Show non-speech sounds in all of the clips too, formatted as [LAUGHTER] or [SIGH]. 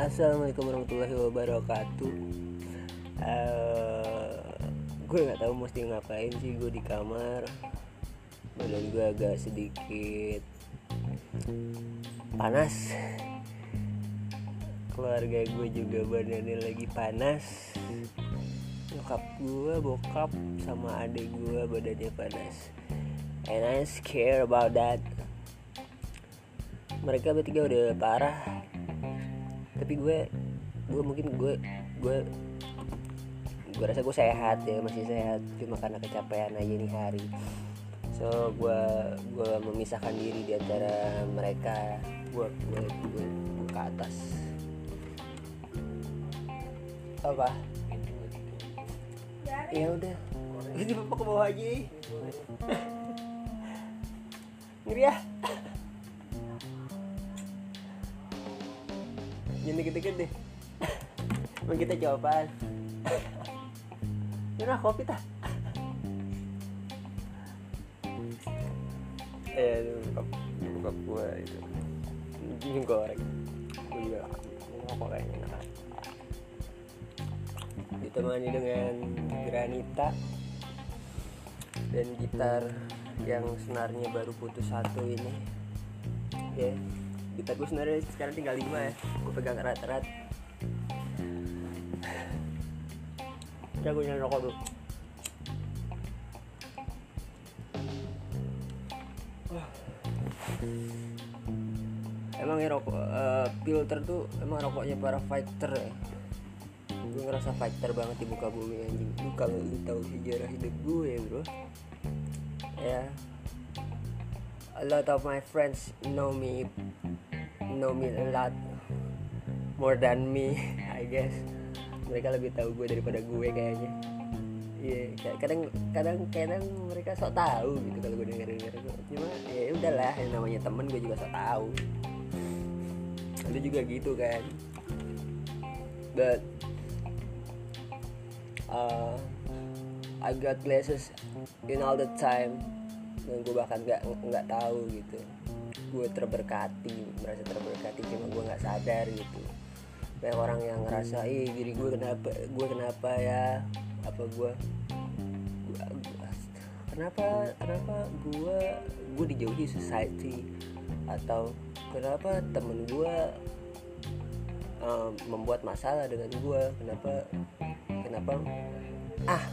Assalamualaikum warahmatullahi wabarakatuh. Uh, Gue gak tahu mesti ngapain sih gue di kamar. Badan gue agak sedikit panas. Keluarga gue juga badannya lagi panas. Nyokap gue, bokap, sama adik gue badannya panas. And I scared about that. Mereka bertiga udah parah tapi gue gue mungkin gue gue gue rasa gue sehat ya masih sehat. Cuma karena kecapean aja nih hari. So gue gue memisahkan diri di antara mereka. Gue gue gue, gue ke atas. Apa? Ya udah. Ini bapak ke bawah aja. [LAUGHS] Ngeri ya jangan dikit-dikit deh. Emang kita jawaban Ini kopi tah. Eh, bokap, bokap gue itu. Ini goreng. Gue juga ngokok kayaknya Ditemani dengan granita Dan gitar yang senarnya baru putus satu ini. Ya, gitar gue sebenarnya sekarang tinggal lima ya gue pegang erat-erat udah gue nyari rokok dulu. Emang ya rokok uh, filter tuh emang rokoknya para fighter ya. Gue ngerasa fighter banget di muka bumi anjing. Lu kalau lu tahu sejarah hidup gue bro. Ya. A lot of my friends know me know me a lot more than me [LAUGHS] I guess. Mereka lebih tahu gue daripada gue kayaknya. Iya yeah, kadang kadang kadang mereka sok tahu gitu kalau gue denger denger cuma ya udahlah yang namanya temen gue juga sok tahu. Lu juga gitu kan. But uh, I got glasses in all the time. Dan gue bahkan nggak nggak tahu gitu. Gue terberkati merasa terberkati cuma gue nggak sadar gitu banyak orang yang ngerasa ih diri gue kenapa gue kenapa ya? Apa gue kenapa kenapa gue gue dijauhi society? Atau kenapa temen gue um, membuat masalah dengan gue kenapa kenapa? Ah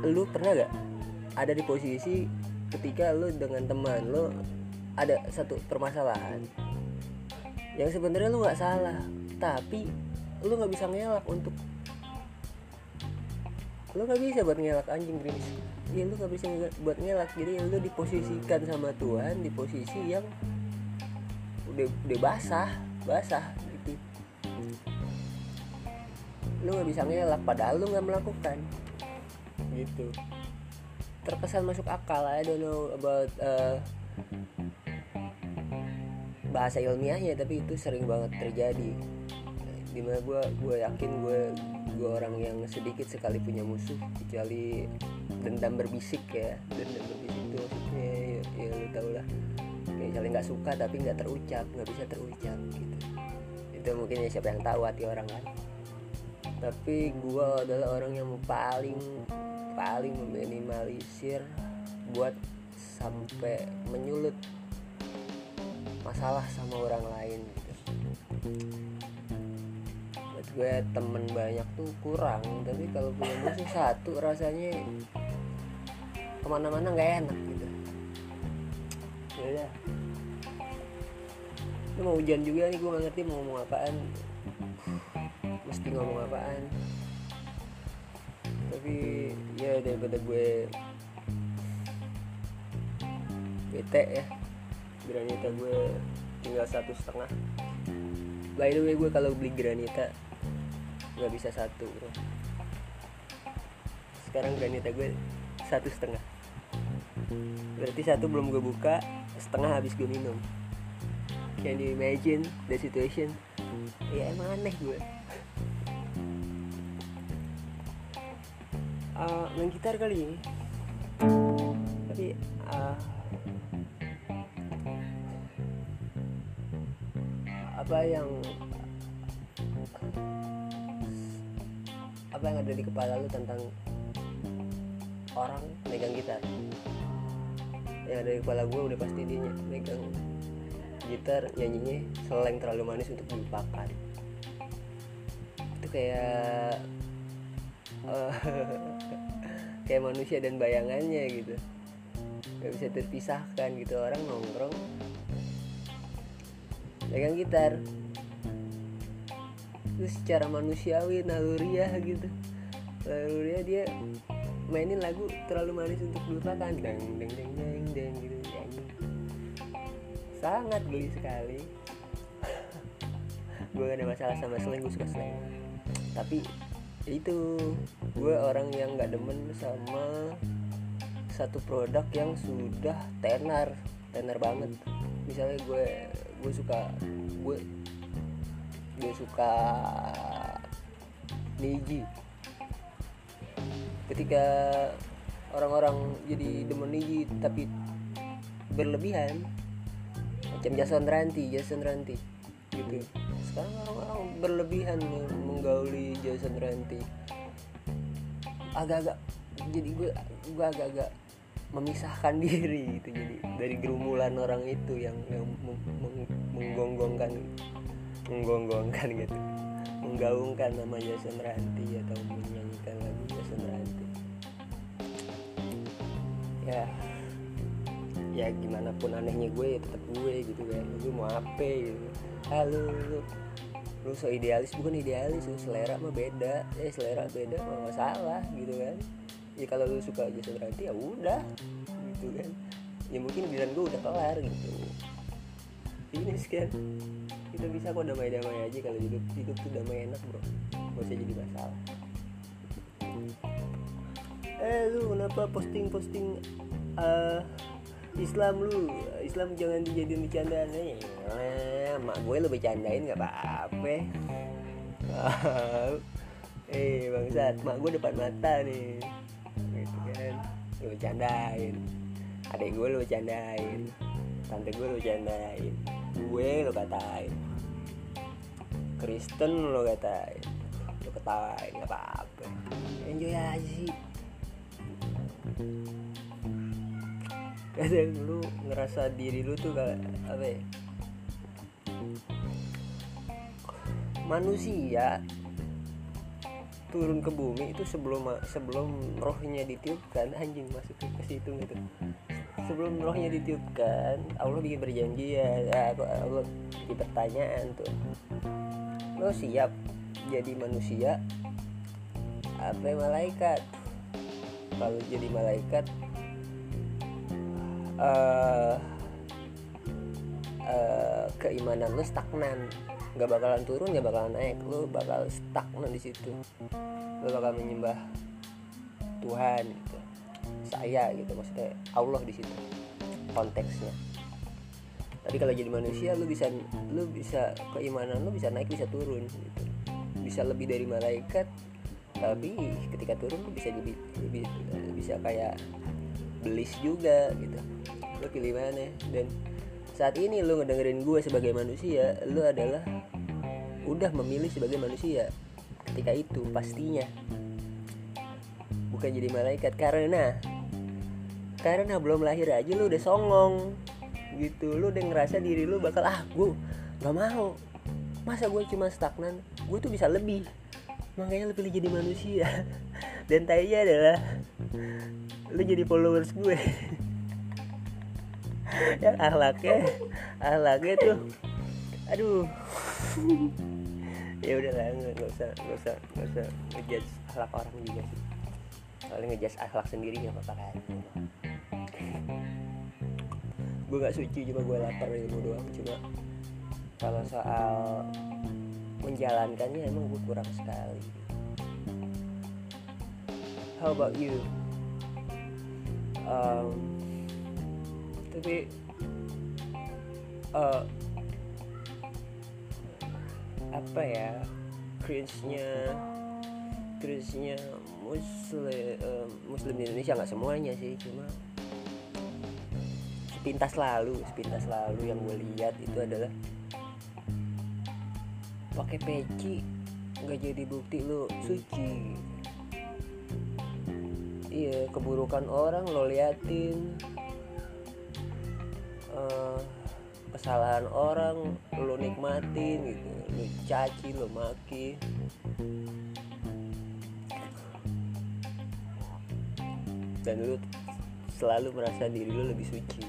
lu pernah gak ada di posisi ketika lu dengan teman lu ada satu permasalahan yang sebenarnya lu nggak salah tapi lu nggak bisa ngelak untuk lu nggak bisa buat ngelak anjing gerimis ya lu nggak bisa buat ngelak. Jadi lu diposisikan sama Tuhan di posisi yang udah udah basah basah gitu. Lu nggak bisa ngelak padahal lu nggak melakukan. Gitu. Terkesan masuk akal I don't know about uh, bahasa ilmiahnya tapi itu sering banget terjadi. Di mana gue gue yakin gue gue orang yang sedikit sekali punya musuh kecuali dendam berbisik ya. Dendam berbisik itu maksudnya ya, ya lu tau lah. Kayak saling nggak suka tapi nggak terucap nggak bisa terucap gitu. Itu mungkin ya siapa yang tahu hati orang kan. Tapi gue adalah orang yang paling paling meminimalisir buat sampai menyulut masalah sama orang lain gitu. Buat gue temen banyak tuh kurang tapi kalau punya musuh satu rasanya ke mana-mana nggak enak gitu. Ya ini mau hujan juga nih gue gak ngerti mau ngomong apaan. Mesti ngomong apaan. Tapi ya daripada gue bete ya granita gue tinggal satu setengah. By the way gue kalau beli granita nggak bisa satu bro. Sekarang granita gue satu setengah. Berarti satu belum gue buka setengah habis gue minum. Can you imagine the situation? Ya emang aneh gue. Uh, main gitar kali ini. Tapi uh, apa yang apa yang ada di kepala lu tentang orang megang gitar? Yang ada di kepala gue udah pasti dia megang gitar nyanyinya seleng terlalu manis untuk dilupakan. Itu kayak uh, [LAUGHS] kayak manusia dan bayangannya gitu. Gak bisa terpisahkan gitu orang nongkrong pegang gitar. Terus secara manusiawi naluriah gitu. Naluriah dia mainin lagu terlalu manis untuk dilupakan. Deng deng deng deng deng gitu sangat geli sekali. [LAUGHS] Gue gak ada masalah sama slang gue suka slang. Tapi itu gue orang yang gak demen sama satu produk yang sudah tenar tenar banget. Misalnya gue gue suka gue gue suka Niji ketika orang-orang jadi demen Niji tapi berlebihan macam Jason Ranti Jason Ranti gitu. Sekarang orang-orang berlebihan menggauli Jason Ranti agak-agak jadi gue gue agak-agak memisahkan [LAUGHS] diri gitu. Jadi dari gerumulan orang itu yang yang menggonggongkan menggonggongkan gitu. Menggaungkan nama Jason Ranti atau menyanyikan lagu Jason Ranti. Ya ya gimana pun anehnya gue ya tetap gue gitu kan. Lu mau apa gitu? Halo lu lu so idealis bukan idealis lu selera mah beda. Eh selera beda mah salah gitu kan ya kalau lu suka Jason Ranti ya udah gitu kan. Ya mungkin bilang gue udah kelar gitu. Ini sekian kita bisa kok damai-damai aja kalau hidup hidup tuh damai enak bro. Gak usah jadi masalah. Eh lu kenapa posting-posting uh, Islam lu? Islam jangan dijadiin bercandaan eh, mak gue lu bercandain gak apa-apa. [LAUGHS] Eh bangsat mak gue depan mata nih lu bercandain. Adek gue lu bercandain. Tante gue lu bercandain. Gue lu katain. Kristen lu katain. Lu ketawain gak apa-apa. Enjoy aja sih. Kadang lu ngerasa diri lu tuh kayak apa ya? Manusia turun ke bumi itu sebelum sebelum rohnya ditiupkan [LAUGHS] anjing masuk ke situ gitu. Sebelum rohnya ditiupkan Allah bikin berjanji ya, Allah bikin pertanyaan tuh. Lo siap jadi manusia? Apa malaikat? Kalau jadi malaikat uh, uh, keimanan lu stagnan nggak bakalan turun nggak bakalan naik. Lu bakal stagnan di situ. Lu bakal menyembah Tuhan gitu. Saya gitu maksudnya Allah di situ konteksnya. Tapi kalau jadi manusia lu bisa lu bisa keimanan lu bisa naik bisa turun gitu. Bisa lebih dari malaikat tapi ketika turun lu bisa jadi lebih bisa kayak belis juga gitu. Lo pilih mana? Dan saat ini lo ngedengerin gue sebagai manusia lo adalah udah memilih sebagai manusia ketika itu pastinya. Bukan jadi malaikat karena karena belum lahir aja lo udah songong gitu. Lo udah ngerasa diri lo bakal ah gue nggak mau. Masa gue cuma stagnan? Gue tuh bisa lebih. Makanya lo pilih jadi manusia. [LAUGHS] Dan tanya adalah lu jadi followers gue [LAUGHS] yang ahlaknya ahlaknya tuh aduh. Ya udah lah nggak usah nggak usah nggak usah ngejudge ahlak orang juga sih. Kalau ngejudge ahlak sendiri nggak apa-apa kan. Gue nggak suci cuma gue lapar ilmu doang. Cuma kalau soal menjalankannya emang gue kurang sekali. How about you? Um, tapi uh, apa ya cringe-nya muslim uh, muslim di Indonesia nggak semuanya sih cuma sepintas lalu sepintas lalu yang gue lihat itu adalah pakai peci nggak jadi bukti lo suci. Iya keburukan orang lo liatin uh, kesalahan orang lo nikmatin gitu lo caci lo maki. Dan lu selalu merasa diri lu lebih suci.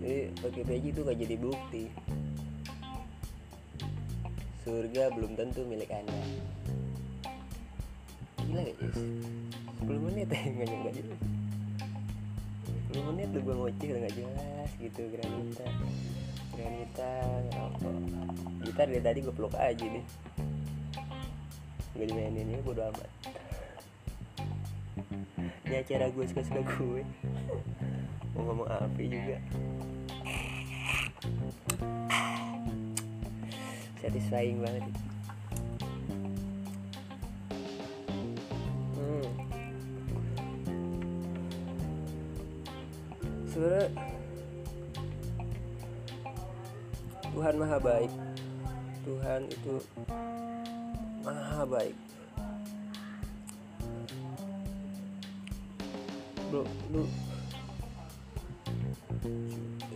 Jadi pakai peci itu gak jadi bukti. Surga belum tentu milik anda. Gila gak Jess? 10 menit ya [LAUGHS] gak nyangka jelas 10 menit lu gue ngoceh udah gak jelas gitu granita. Granita ngerokok gitar dari tadi gue peluk aja nih gak dimainin ya bodo amat. Ini acara gue suka-suka gue. Mau ngomong apa juga? Satisfying banget sebenarnya Tuhan maha baik. Tuhan itu maha baik. Bro lu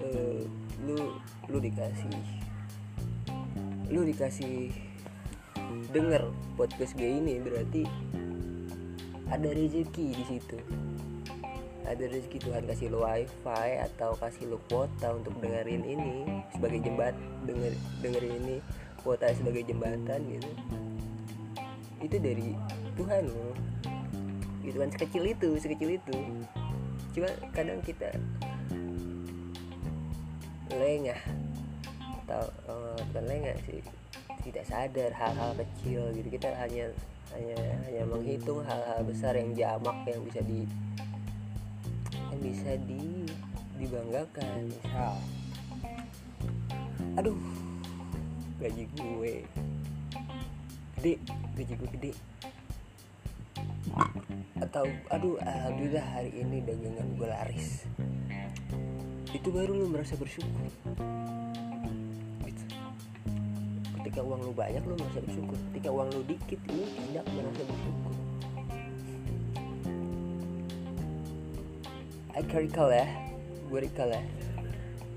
uh, lu lu dikasih lu dikasih denger podcast gue ini berarti ada rezeki di situ ada rezeki Tuhan kasih lo wifi atau kasih lo kuota untuk dengerin ini sebagai jembat denger dengerin ini kuota sebagai jembatan gitu. Itu dari Tuhan lo gitu kan sekecil itu sekecil itu. Cuma kadang kita lengah atau uh, lengah sih tidak sadar hal-hal kecil gitu. Kita hanya hanya hanya menghitung hal-hal besar yang jamak yang bisa di bisa di dibanggakan. Misal aduh gaji gue gede gaji gue gede. Atau aduh alhamdulillah hari ini dagangan gue laris. Itu baru lu merasa bersyukur. Gitu. ketika uang lu banyak lu merasa bersyukur. Ketika uang lu dikit lu tidak merasa bersyukur recall ya. Gue recall ya.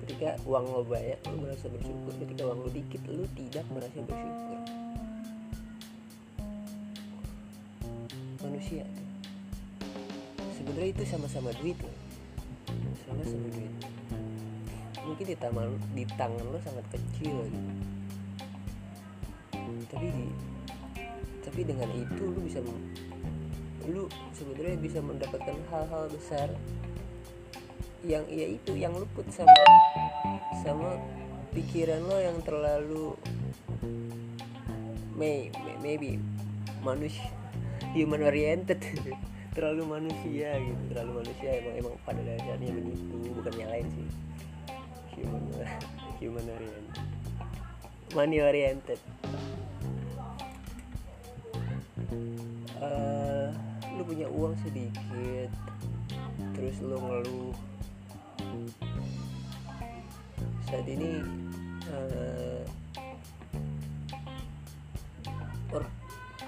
Ketika uang lo banyak lu merasa bersyukur. Ketika uang lu dikit lu tidak merasa bersyukur. Manusia. Sebenarnya itu sama-sama duit loh. Sama-sama duit. Mungkin di tangan di tangan lo sangat kecil gitu tapi di tapi dengan itu lu bisa lu sebenarnya bisa mendapatkan hal-hal besar yang ya itu yang luput sama sama pikiran lo yang terlalu may, may maybe manusia human oriented. [LAUGHS] Terlalu manusia gitu terlalu manusia emang emang pada dasarnya menipu bukan nyalain sih. Human [LAUGHS] human oriented. Money oriented. Uh, lu punya uang sedikit terus lu ngeluh saat ini uh,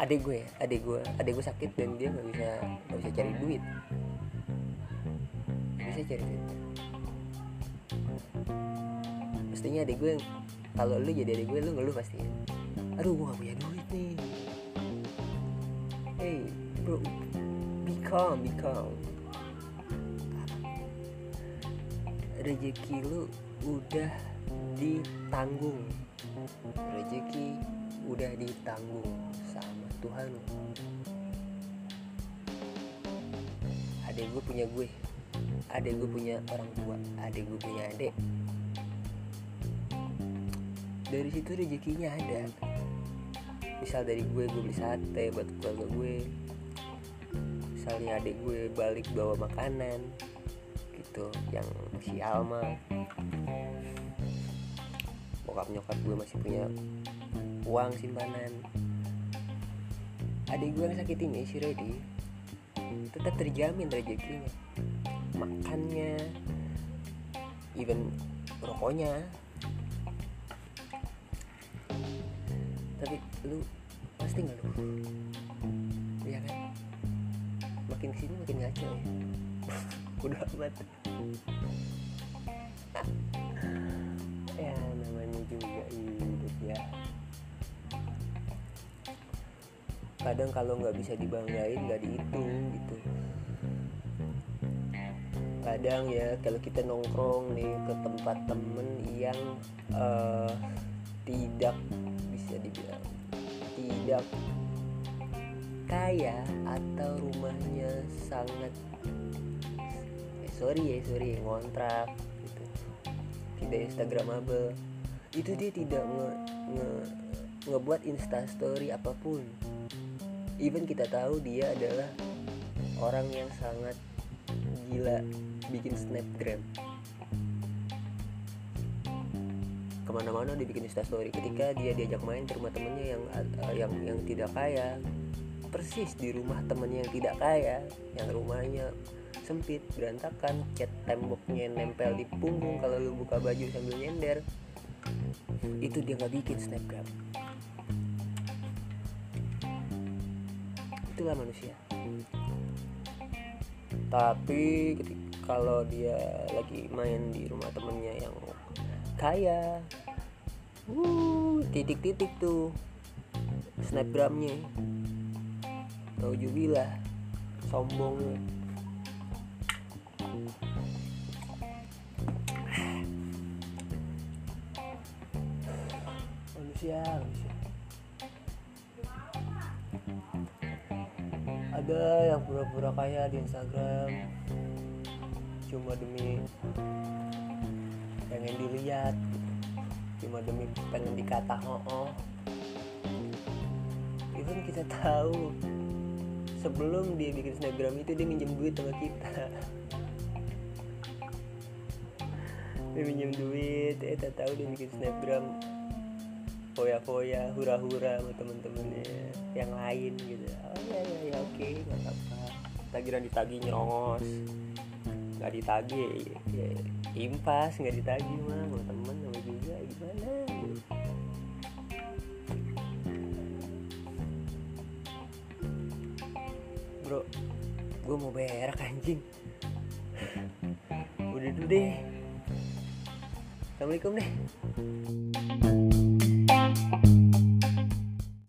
adik gue adik gue adik gue sakit dan dia nggak bisa nggak bisa cari duit. Gak bisa cari duit. Pastinya adik gue kalau lu jadi adik gue lu ngeluh pasti. Aduh gue gak punya duit nih. Hey bro be calm be calm. Rezeki lu udah ditanggung. Rezeki udah ditanggung sama Tuhan. Adek gue punya gue adek gue punya orang tua adek gue punya adek dari situ rezekinya ada. Misal dari gue gue beli sate buat keluarga gue. Misalnya adik gue balik bawa makanan gitu yang si Alma bokap nyokap gue masih punya uang simpanan. Adik gue yang sakit ini si Reddy tetap terjamin rezekinya. Makannya even rokoknya. Tapi lu pasti nggak lu iya kan? Makin ke sini makin ngaco ya. [LAUGHS] Udah amat kadang kalau nggak bisa dibanggain nggak dihitung gitu. Kadang ya kalau kita nongkrong nih ke tempat temen yang uh, tidak bisa dibilang tidak kaya atau rumahnya sangat eh, sorry ya sorry ngontrak gitu. Tidak instagramable. Itu dia tidak nge, nge ngebuat instastory apa pun even kita tahu dia adalah orang yang sangat gila bikin snapgram. Ke mana-mana dia bikin instastory ketika dia diajak main ke rumah temennya yang uh, yang yang tidak kaya persis di rumah temennya yang tidak kaya yang rumahnya sempit berantakan cat temboknya nempel di punggung kalau lu buka baju sambil nyender itu dia nggak bikin snapgram itulah manusia. Tapi kalau dia lagi main di rumah temennya yang kaya uh titik-titik tuh snapgramnya. Tahu jubilah sombongnya. [SIGHS] Manusia manusia ada yang pura-pura kaya di Instagram. Cuma demi pengen dilihat cuma demi pengen dikata oh, oh. even kita tahu sebelum dia bikin snapgram itu dia minjem duit sama kita. Dia minjem duit eh tak tahu dia bikin snapgram foya-foya hura-hura sama temen-temennya yang lain gitu. Oh ya ya ya oke okay, nggak apa-apa tagihan ditagi nyerongos. Nggak ditagi ya, ya, impas nggak ditagi mah sama temen sama juga gimana? Bro gue mau berak anjing. Udah dulu deh. Assalamualaikum deh